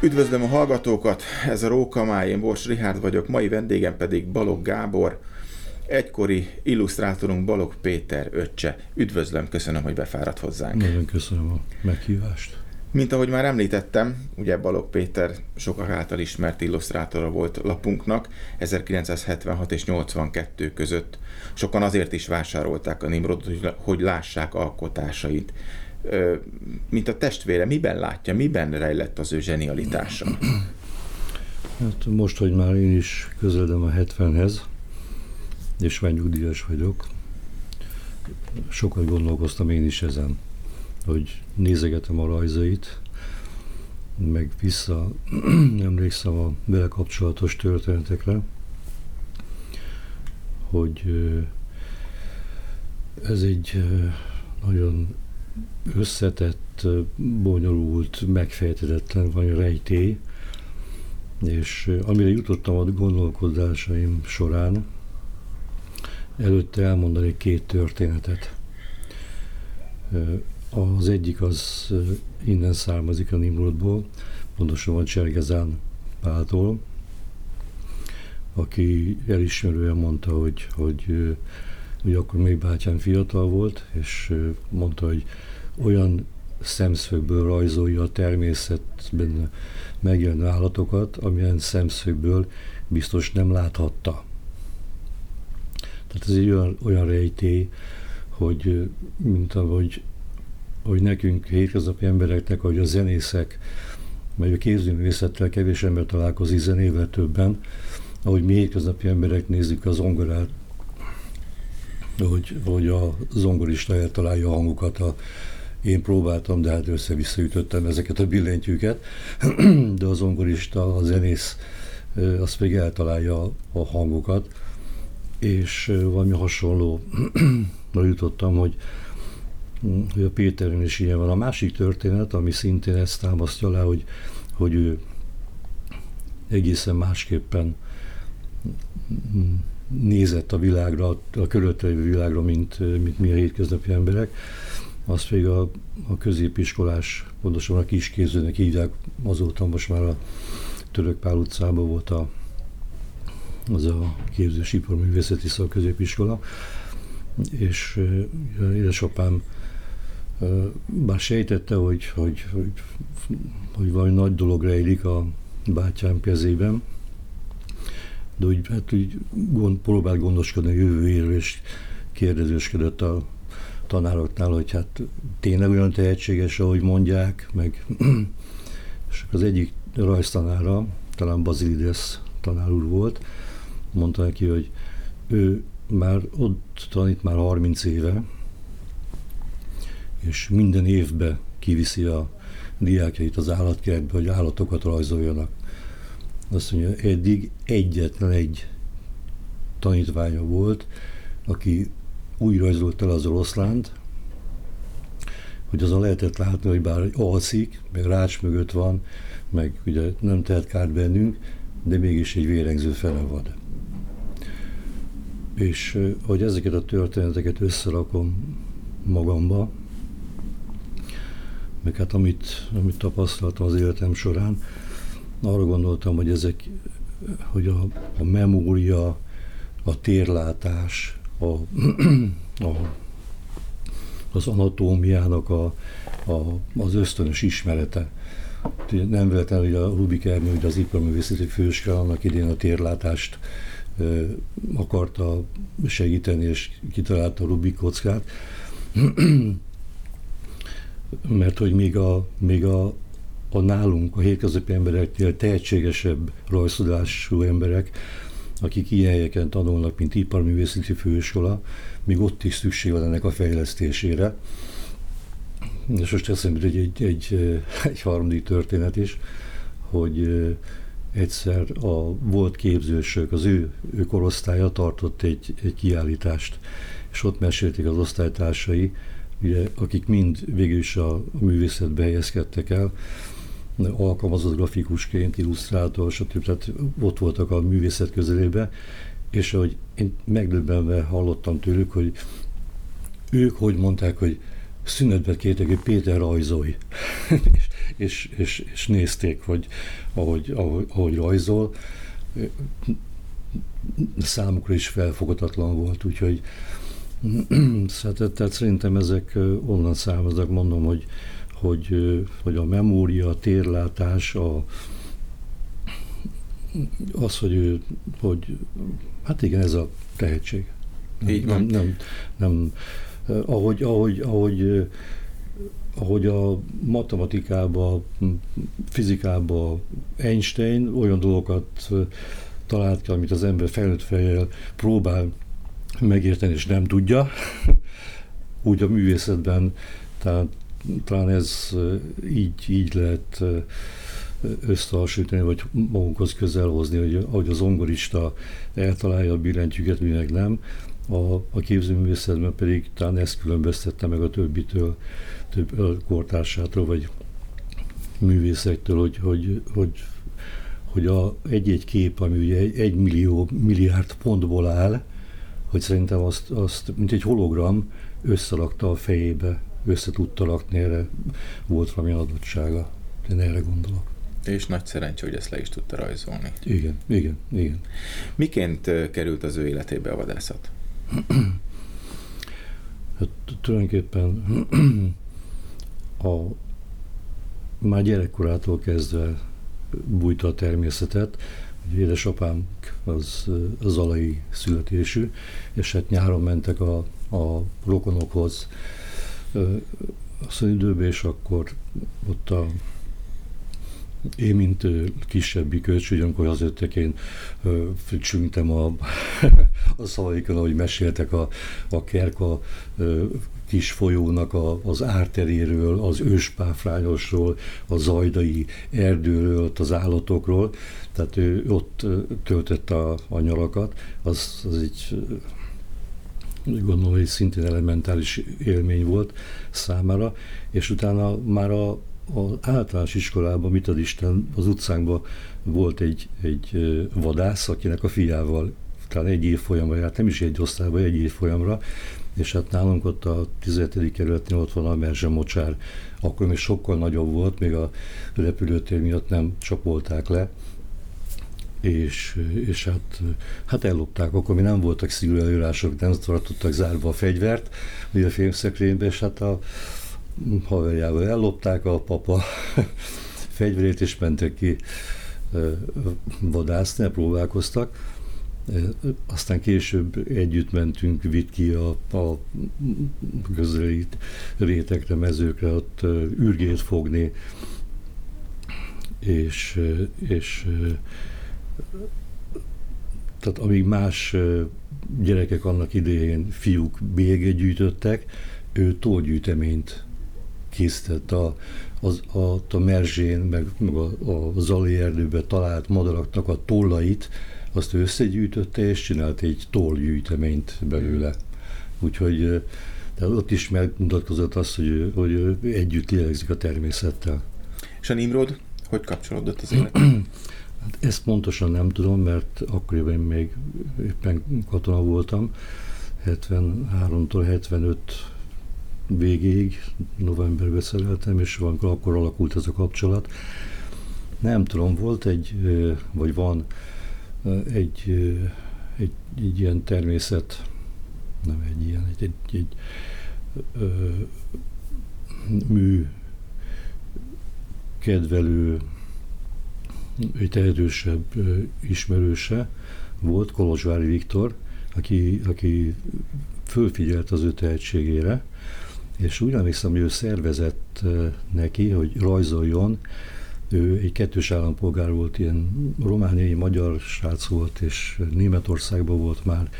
Üdvözlöm a hallgatókat, ez a Rókamáj, én Bors Rihárd vagyok, mai vendégem pedig Balog Gábor, egykori illusztrátorunk Balog Péter öccse. Üdvözlöm, köszönöm, hogy befáradt hozzánk. Nagyon köszönöm a meghívást. Mint ahogy már említettem, ugye Balog Péter sokak által ismert illusztrátora volt lapunknak 1976 és 82 között. Sokan azért is vásárolták a Nimrodot, hogy lássák alkotásait mint a testvére, miben látja, miben rejlett az ő zsenialitása? Hát most, hogy már én is közeledem a 70-hez, és már nyugdíjas vagyok, sokat gondolkoztam én is ezen, hogy nézegetem a rajzait, meg vissza emlékszem a vele kapcsolatos történetekre, hogy ez egy nagyon összetett, bonyolult, megfejtetetlen vagy rejtély, és amire jutottam a gondolkodásaim során, előtte elmondani két történetet. Az egyik az innen származik a Nimrodból, pontosan Csergezán Páltól, aki elismerően mondta, hogy, hogy ugye akkor még bátyám fiatal volt, és mondta, hogy olyan szemszögből rajzolja a természetben megjelenő állatokat, amilyen szemszögből biztos nem láthatta. Tehát ez egy olyan, olyan rejtély, hogy mint ahogy hogy nekünk hétköznapi embereknek, hogy a zenészek, vagy a képzőművészettel kevés ember találkozik zenével többen, ahogy mi hétköznapi emberek nézzük az zongorát, hogy, hogy a zongorista eltalálja a hangokat a, én próbáltam, de hát össze-vissza ütöttem ezeket a billentyűket, de az zongorista, a zenész, az pedig eltalálja a hangokat, és valami hasonló jutottam, hogy, hogy a Péteren is ilyen van. A másik történet, ami szintén ezt támasztja le, hogy, hogy ő egészen másképpen nézett a világra, a körülötte világra, mint, mint mi a hétköznapi emberek. Az pedig a, a középiskolás, pontosan a kiskézőnek hívják, azóta most már a Török Pál utcában volt a, az a képzős iparművészeti szakközépiskola, és édesapám bár sejtette, hogy, hogy, hogy, hogy valami nagy dolog rejlik a bátyám kezében, de úgy, hát úgy gond, próbált gondoskodni a jövőjéről, és kérdezősködött a tanároknál, hogy hát tényleg olyan tehetséges, ahogy mondják, meg és az egyik rajztanára, talán Bazilides tanár úr volt, mondta neki, hogy ő már ott tanít már 30 éve, és minden évben kiviszi a diákjait az állatkertbe, hogy állatokat rajzoljanak. Azt mondja, eddig egyetlen egy tanítványa volt, aki úgy rajzolt el az oroszlánt, hogy azon lehetett látni, hogy bár alszik, meg rács mögött van, meg ugye nem tehet kárt bennünk, de mégis egy vérengző fenevad. És hogy ezeket a történeteket összerakom magamba, meg hát amit, amit tapasztaltam az életem során, arra gondoltam, hogy ezek, hogy a, a memória, a térlátás, a, a, az anatómiának a, a, az ösztönös ismerete. Nem véletlenül, hogy a Rubik Ernő, hogy az iparművészeti főiskola annak idén a térlátást ö, akarta segíteni, és kitalálta a Rubik kockát. Mert hogy még a, még a, a nálunk, a hétköznapi embereknél tehetségesebb rajzolású emberek akik ilyen helyeken tanulnak, mint iparművészeti főiskola, még ott is szükség van ennek a fejlesztésére. És most eszembe egy, egy, egy, egy harmadik történet is, hogy egyszer a volt képzősök, az ő, ő korosztálya tartott egy, egy kiállítást, és ott mesélték az osztálytársai, ugye, akik mind végül is a művészetbe helyezkedtek el, alkalmazott grafikusként, illusztrátor, stb. Tehát ott voltak a művészet közelébe, és ahogy én megdöbbenve hallottam tőlük, hogy ők hogy mondták, hogy szünetben kértek, hogy Péter rajzolj. és, és, és, és nézték, hogy ahogy, ahogy, ahogy rajzol, számukra is felfogatatlan volt, úgyhogy tehát, tehát szerintem ezek onnan származnak, mondom, hogy, hogy, hogy a memória, a térlátás, a, az, hogy ő, hogy hát igen, ez a tehetség. Így van. Nem, nem, nem ahogy, ahogy, ahogy, ahogy a matematikában, fizikában Einstein olyan dolgokat talált ki, amit az ember felnőtt fejjel próbál megérteni, és nem tudja, úgy a művészetben, tehát talán ez így, így lehet összehasonlítani, vagy magunkhoz közel hozni, hogy ahogy az ongorista eltalálja a billentyűket, mi meg nem, a, a képzőművészetben pedig talán ezt különböztette meg a többitől, több kortársától, vagy művészektől, hogy, hogy, hogy, hogy a egy-egy kép, ami ugye egy, egy millió, milliárd pontból áll, hogy szerintem azt, azt mint egy hologram összerakta a fejébe, össze tudta rakni, erre volt valami adottsága. Én erre gondolok. És nagy szerencsé, hogy ezt le is tudta rajzolni. Igen, igen, igen. Miként került az ő életébe a vadászat? Hát tulajdonképpen a, már gyerekkorától kezdve bújta a természetet. Ugye édesapám az, az alai születésű, és hát nyáron mentek a, a rokonokhoz az időben, és akkor ott a én, mint kisebbi kölcsön, amikor az én csüngtem a, a szavaikon, ahogy meséltek a, a Kerka kis folyónak a, az árteréről, az őspáfrányosról, a zajdai erdőről, az állatokról, tehát ő ott töltette a, a nyarakat, az, az egy gondolom, hogy szintén elementális élmény volt számára, és utána már a, az általános iskolában, mit ad Isten, az utcánkban volt egy, egy vadász, akinek a fiával talán egy évfolyamra járt, nem is egy osztályba, egy évfolyamra, és hát nálunk ott a 17. kerületnél ott van a Merzse mocsár, akkor még sokkal nagyobb volt, még a repülőtér miatt nem csapolták le, és, és hát, hát ellopták, akkor mi nem voltak szigorú előírások, nem tartottak zárva a fegyvert, ugye a filmszekrénybe, és hát a haverjával ellopták a papa fegyverét, és mentek ki vadászni, próbálkoztak. Aztán később együtt mentünk, vitt ki a, a közeli rétekre, mezőkre, ott ürgét fogni, és, és tehát amíg más gyerekek annak idején fiúk bélyegét gyűjtöttek, ő tógyűjteményt készített a, az, a, a merzsén, meg, meg a, a zali erdőben talált madaraknak a tollait, azt ő összegyűjtötte, és csinált egy tollgyűjteményt belőle. Úgyhogy de ott is megmutatkozott az, hogy, hogy együtt lélegzik a természettel. És a Nimrod hogy kapcsolódott az élet? Hát ezt pontosan nem tudom, mert akkoriban én még éppen katona voltam, 73-tól 75 végéig, novemberben szereltem, és van, akkor alakult ez a kapcsolat. Nem tudom, volt egy, vagy van egy, egy, egy ilyen természet, nem egy ilyen, egy, egy, egy ö, mű kedvelő egy tehetősebb ismerőse volt, Kolozsvári Viktor, aki, aki fölfigyelt az ő tehetségére, és úgy emlékszem, hogy ő szervezett neki, hogy rajzoljon, ő egy kettős állampolgár volt, ilyen romániai magyar srác volt, és Németországban volt már,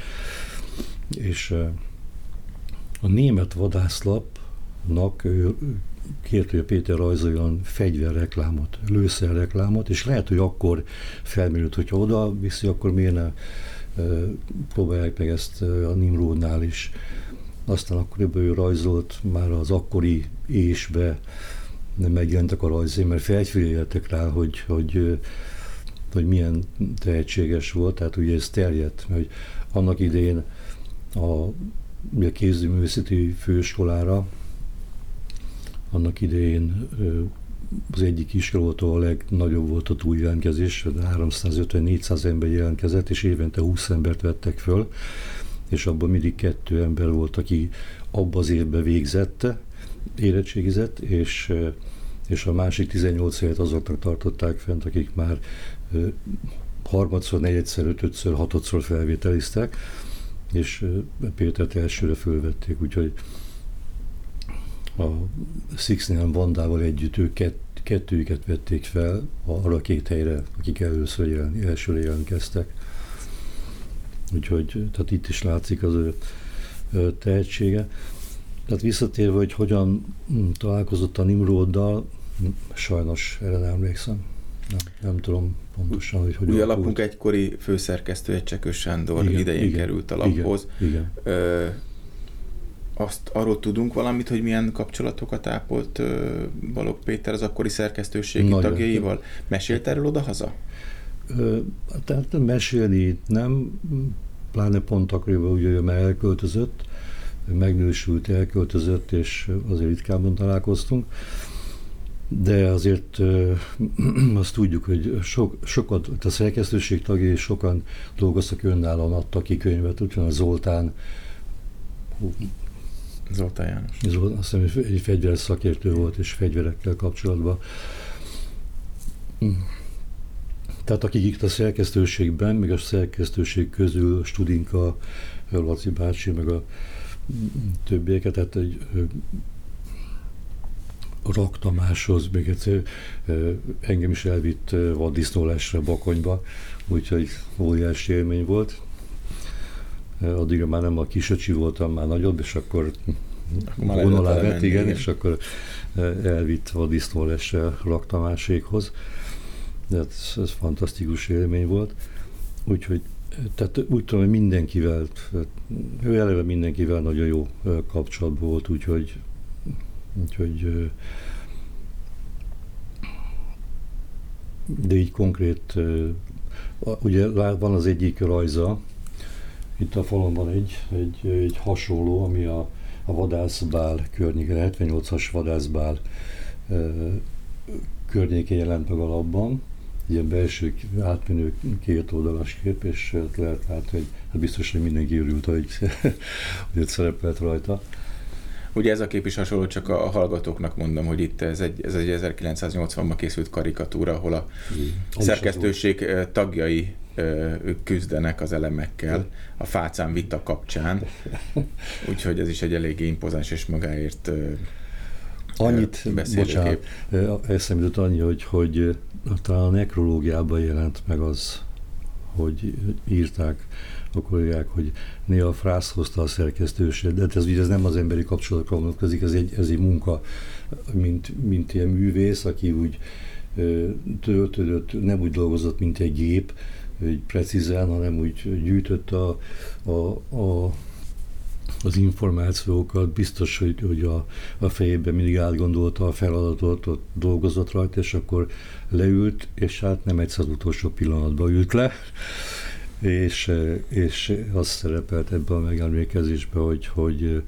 és a német vadászlapnak kért, hogy a Péter rajzoljon fegyverreklámot, lőszerreklámot, és lehet, hogy akkor felmerült, hogyha oda viszi, akkor miért ne próbálják meg ezt a Nimrodnál is. Aztán akkoriban ő rajzolt már az akkori ésbe, megjelentek a rajzé, mert felfigyeltek rá, hogy, hogy, hogy milyen tehetséges volt, tehát ugye ez terjedt, hogy annak idején a, a kézművészeti főiskolára annak idején az egyik iskola a legnagyobb volt a túljelentkezés, 350-400 ember jelentkezett, és évente 20 embert vettek föl, és abban mindig kettő ember volt, aki abban az évben végzett, érettségizett, és, és a másik 18 évet azoknak tartották fent, akik már harmadszor, negyedszer, ötödször, hatodszor felvételiztek, és Pétert elsőre fölvették, úgyhogy a Sixnél Vandával együtt ők kett, kettőjüket vették fel arra két helyre, akik először jelen, elsőre jelentkeztek. Úgyhogy tehát itt is látszik az ő tehetsége. Tehát visszatérve, hogy hogyan hm, találkozott a Nimroddal, hm, sajnos erre nem emlékszem. Nem, nem tudom pontosan, hogy hogyan. Ugye a lapunk egykori főszerkesztője Csekös Sándor igen, idején igen, került a laphoz. Igen, igen. Ö, azt arról tudunk valamit, hogy milyen kapcsolatokat ápolt Balogh Péter az akkori szerkesztőségi Nagyon. tagjaival? Mesélt erről oda-haza? tehát mesélni nem, pláne pont akkoriban ugye ő már elköltözött, megnősült, elköltözött, és azért ritkában találkoztunk. De azért azt tudjuk, hogy sok, sokat, a szerkesztőség tagjai sokan dolgoztak önállóan, adtak ki könyvet, úgyhogy a Zoltán, Zoltán János. Zoltán, azt hiszem, egy fegyveres szakértő volt, és fegyverekkel kapcsolatban. Tehát akik itt a szerkesztőségben, még a szerkesztőség közül Studinka, Laci bácsi, meg a többieket, tehát egy raktamáshoz, még egyszer engem is elvitt vaddisznólásra Bakonyba, úgyhogy óriási élmény volt. Addigra már nem a kisöcsi voltam, már nagyobb, és akkor vonalá vett, igen, és akkor elvitt vaddisznólásra raktamásékhoz. De ez, ez fantasztikus élmény volt. Úgyhogy tehát úgy tudom, hogy mindenkivel, ő eleve mindenkivel nagyon jó kapcsolatban volt, úgyhogy, úgyhogy de így konkrét, ugye van az egyik rajza, itt a falon van egy, egy, egy hasonló, ami a, a vadászbál környéke, 78-as vadászbál környékén jelent meg alapban, ilyen belső átmenő két oldalas kép, és lehet látni, hogy hát biztos, hogy mindenki örült, hogy, hogy ott szerepelt rajta. Ugye ez a kép is hasonló, csak a hallgatóknak mondom, hogy itt ez egy, ez egy 1980-ban készült karikatúra, ahol a mm. szerkesztőség tagjai ők küzdenek az elemekkel a fácán vita kapcsán, úgyhogy ez is egy eléggé impozáns és magáért Annyit, bocsánat, eszembe jutott annyi, hogy, hogy talán a nekrológiában jelent meg az, hogy írták a kollégák, hogy néha frász hozta a szerkesztőség, de ez, ez nem az emberi kapcsolatokra vonatkozik, ez egy, ez egy munka, mint, mint ilyen művész, aki úgy töltődött, nem úgy dolgozott, mint egy gép, hogy precízen, hanem úgy gyűjtött a, a, a az információkat, biztos, hogy, hogy a, a fejében mindig átgondolta a feladatot, ott dolgozott rajta, és akkor leült, és hát nem egyszer az utolsó pillanatban ült le, és, és az szerepelt ebben a megemlékezésben, hogy, hogy,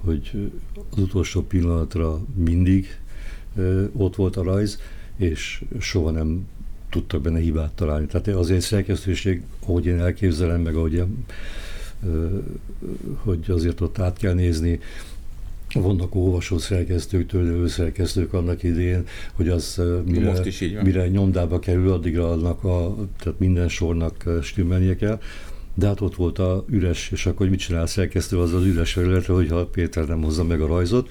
hogy az utolsó pillanatra mindig ott volt a rajz, és soha nem tudtak benne hibát találni. Tehát azért szerkesztőség, ahogy én elképzelem, meg ahogy hogy azért ott át kell nézni, vannak olvasó szerkesztők, tőlő szerkesztők annak idén, hogy az mire, Most is így van. mire nyomdába kerül, addigra annak a, tehát minden sornak stimmelnie kell. De hát ott volt a üres, és akkor mit csinál a szerkesztő az az üres felületre, hogyha Péter nem hozza meg a rajzot,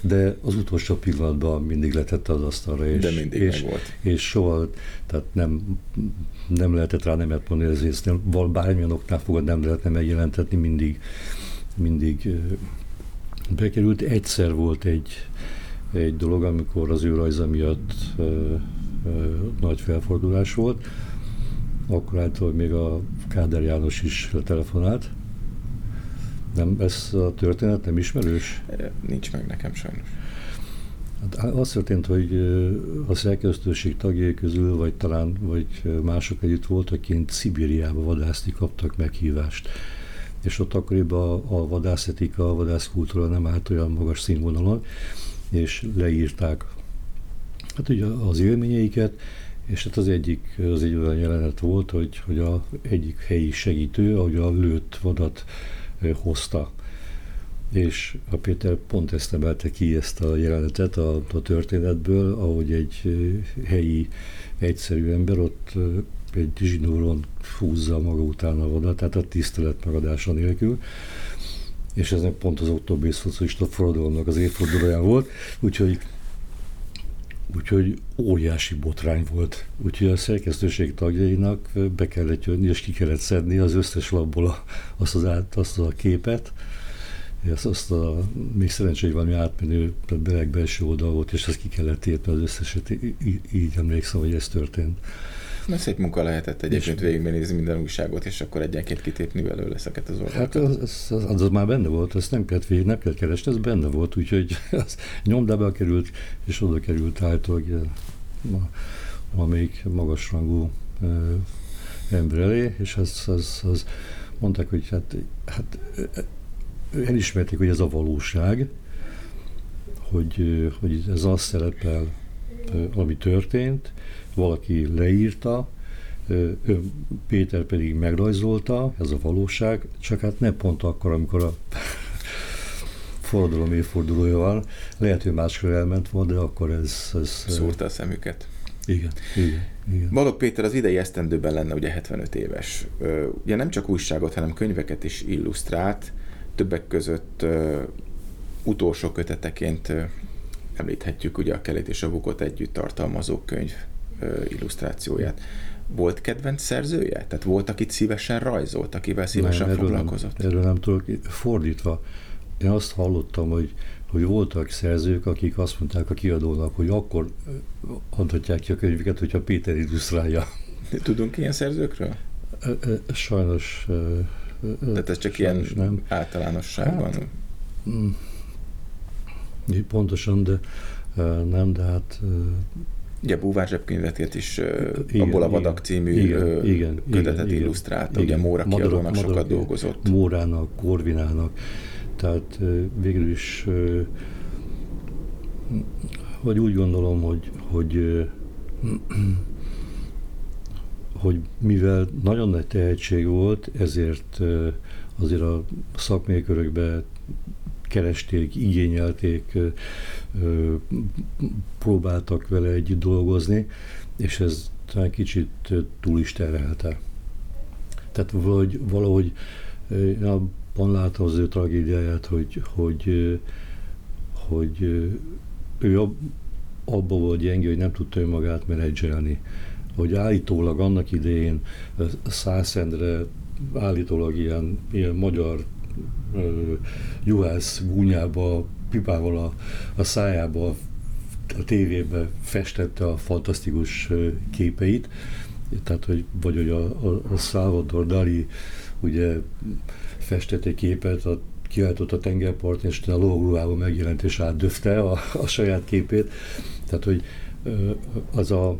de az utolsó pillanatban mindig letette az asztalra, és, de mindig és, volt. és soha, tehát nem, nem lehetett rá nemet mondani, ezért nem, bármilyen oknál fogad nem lehetne megjelentetni, mindig, mindig bekerült. Egyszer volt egy, egy dolog, amikor az ő rajza miatt ö, ö, nagy felfordulás volt, akkor által még a Káder János is telefonált. Nem, ez a történet nem ismerős? Nincs meg nekem sajnos. Hát az történt, hogy a szerkesztőség tagjai közül, vagy talán vagy mások együtt voltak, akik Szibériába vadászni kaptak meghívást. És ott akkoriban a vadászetika, a vadászkultúra nem állt olyan magas színvonalon, és leírták hát ugye az élményeiket, és hát az egyik, az egy olyan jelenet volt, hogy, hogy a egyik helyi segítő, ahogy a lőtt vadat hozta. És a Péter pont ezt emelte ki ezt a jelenetet a, a történetből, ahogy egy helyi egyszerű ember ott egy zsinóron fúzza maga után a vadat, tehát a tisztelet megadása nélkül és ez pont az októberi szocialista forradalomnak az évfordulóján volt, úgyhogy Úgyhogy óriási botrány volt. Úgyhogy a szerkesztőség tagjainak be kellett jönni, és ki kellett szedni az összes labból a, azt, az át, azt a képet, azt, azt a, még szerencsé, valami átmenő beleg belső oldal volt, és azt ki kellett írni az összeset. Így, így emlékszem, hogy ez történt. Na szép munka lehetett egyébként végignézni minden újságot, és akkor egyenként kitépni belőle ezeket az oldalakat. Hát az, az, az, az, már benne volt, ezt nem kellett végig, nem kellett keresni, ez benne volt, úgyhogy az nyomdába került, és oda került általában valamelyik magasrangú ember elé, és az, az, az mondták, hogy hát, hát elismerték, hogy ez a valóság, hogy, hogy ez az szerepel, ami történt, valaki leírta, Péter pedig megrajzolta, ez a valóság, csak hát nem pont akkor, amikor a forradalom évfordulója van. Lehet, hogy máskor elment volna, de akkor ez... ez Szúrta a szemüket. Igen, igen, igen. Balog Péter az idei esztendőben lenne ugye 75 éves. Ugye nem csak újságot, hanem könyveket is illusztrált, többek között utolsó köteteként említhetjük ugye a Kelet és a Bukot együtt tartalmazó könyv illusztrációját. Volt kedvenc szerzője? Tehát volt, akit szívesen rajzolt, akivel szívesen nem, erről foglalkozott? Nem, erről nem tudok. Fordítva, én azt hallottam, hogy, hogy voltak szerzők, akik azt mondták a kiadónak, hogy akkor adhatják ki a könyveket, hogyha Péter illusztrálja. Tudunk ilyen szerzőkről? Sajnos. Tehát ez csak ilyen nem. általánosságban? Hát, mm, pontosan, de nem, de hát Ugye Búvár zsebkönyvetét is igen, abból a Vadak című igen, igen, kötetet igen, illusztrálta, igen, ugye Móra kiadónak sokat Madarak, dolgozott. Mórának, Korvinának, tehát végül is vagy úgy gondolom, hogy, hogy hogy mivel nagyon nagy tehetség volt, ezért azért a szakmai körökbe keresték, igényelték, próbáltak vele együtt dolgozni, és ez talán kicsit túl is terhelte. Tehát valahogy, valahogy abban látom az ő tragédiáját, hogy, hogy, hogy ő abban volt gyenge, hogy nem tudta önmagát menedzselni. Hogy állítólag annak idején Szászendre állítólag ilyen, ilyen magyar juhász gúnyába, pipával a, a szájába, a tévébe festette a fantasztikus képeit, tehát, hogy, vagy hogy a, a, a Salvador Dali ugye festett egy képet, a, kiáltott a tengerparton, és a lógruhában megjelent, és átdöfte a, a saját képét. Tehát, hogy az a,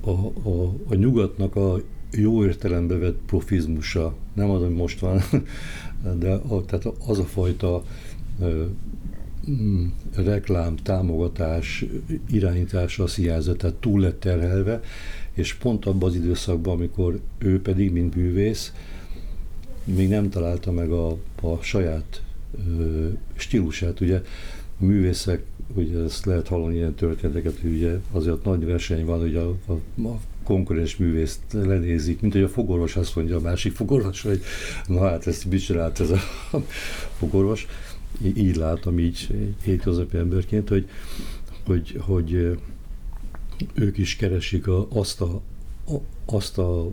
a, a, a nyugatnak a jó értelembe vett profizmusa, nem az, ami most van, de a, tehát az a fajta ö, mm, reklám, támogatás, irányítása a hiányzott, tehát túl lett terhelve, és pont abban az időszakban, amikor ő pedig, mint művész, még nem találta meg a, a saját ö, stílusát. Ugye a művészek, ugye ezt lehet hallani ilyen történeteket, hogy ugye azért nagy verseny van, hogy a, a, a konkurens művészt lenézik, mint hogy a fogorvos azt mondja a másik fogorvos, hogy na hát ezt mit csinált ez a fogorvos. Így látom így hétköznapi emberként, hogy, hogy, hogy ők is keresik a, azt, a, azt, a,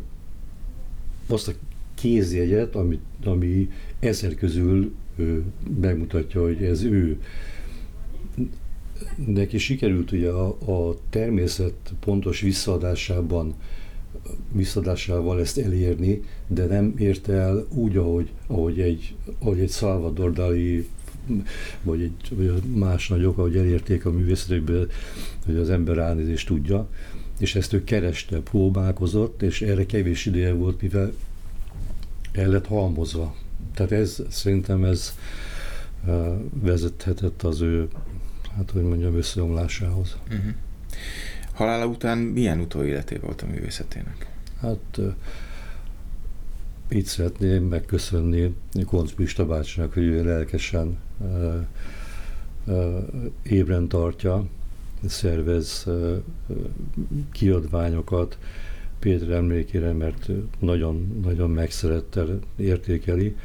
azt a kézjegyet, ami, ami ezer közül megmutatja, hogy ez ő neki sikerült ugye a, a természet pontos visszaadásában visszadásával ezt elérni, de nem érte el úgy, ahogy, ahogy egy, ahogy egy Salvador Dali vagy, egy, vagy más nagyok, ahogy elérték a művészetekből, hogy az ember ránézést tudja, és ezt ő kereste, próbálkozott, és erre kevés ideje volt, mivel el lett halmozva. Tehát ez szerintem ez uh, vezethetett az ő hát hogy mondjam, összeomlásához. Uh-huh. Halála után milyen utóéleté volt a művészetének? Hát itt szeretném megköszönni Koncz Pista bácsinak, hogy ő lelkesen ébren tartja, szervez kiadványokat Péter emlékére, mert nagyon, nagyon megszerettel értékeli.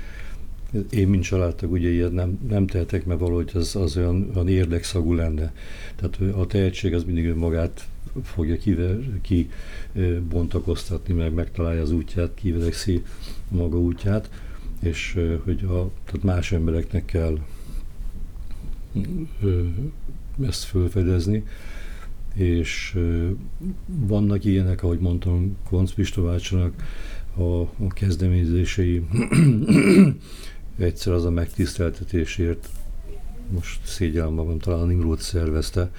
Én, mint családtag, ugye ilyet nem, nem tehetek, mert valahogy az, az olyan, olyan érdekszagú lenne. Tehát a tehetség az mindig magát fogja kibontakoztatni, ki meg megtalálja az útját, kivedekszi maga útját, és hogy a, tehát más embereknek kell ezt fölfedezni, és vannak ilyenek, ahogy mondtam, Konc Pistovácsnak a, a kezdeményezései egyszer az a megtiszteltetésért, most szégyellem magam, talán a Nimrót szervezte,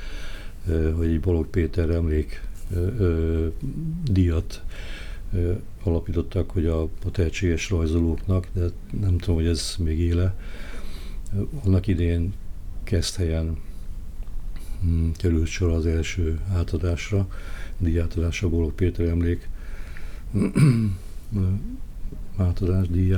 hogy egy Balog Péter emlék díjat alapítottak, hogy a, a tehetséges rajzolóknak, de nem tudom, hogy ez még éle. Annak idén helyen hm, került sor az első átadásra, díjátadásra, Bolog Péter emlék átadás, díj.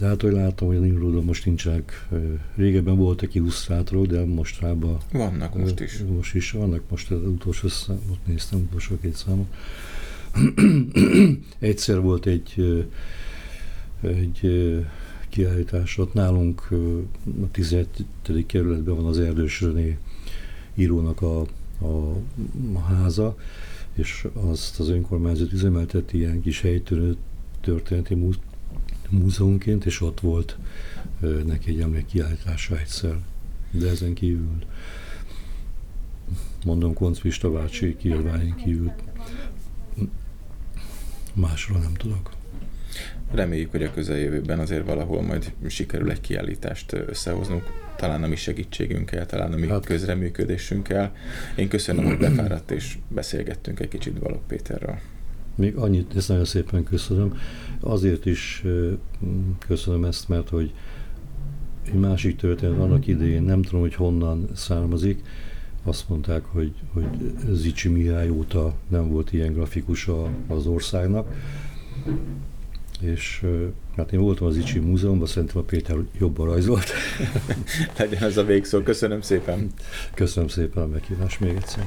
De hát, hogy látom, hogy Nimrodon most nincsenek, régebben voltak illusztrátorok, de mostanában... Vannak most is. Most is vannak, most az utolsó számot néztem, utolsó két számot. Egyszer volt egy, egy kiállítás, ott nálunk a 17. kerületben van az Erdős René írónak a, a, háza, és azt az önkormányzat üzemelteti ilyen kis helytörő történeti múzeumként, és ott volt neki egy emlékkiállítása egyszer. De ezen kívül mondom, Konc Pista bácsi kiadványon kívül másról nem tudok. Reméljük, hogy a közeljövőben azért valahol majd sikerül egy kiállítást összehoznunk, talán a mi segítségünkkel, talán a mi hát. közreműködésünkkel. Én köszönöm, hogy befáradt és beszélgettünk egy kicsit Balog Péterről. Még annyit, ezt nagyon szépen köszönöm. Azért is köszönöm ezt, mert hogy egy másik történet annak idején, nem tudom, hogy honnan származik, azt mondták, hogy, hogy Zicsi Mihály óta nem volt ilyen grafikus az országnak, és hát én voltam az Icsi Múzeumban, szerintem a Péter jobban rajzolt. Legyen ez a végszó. Köszönöm szépen. Köszönöm szépen a meghívást még egyszer.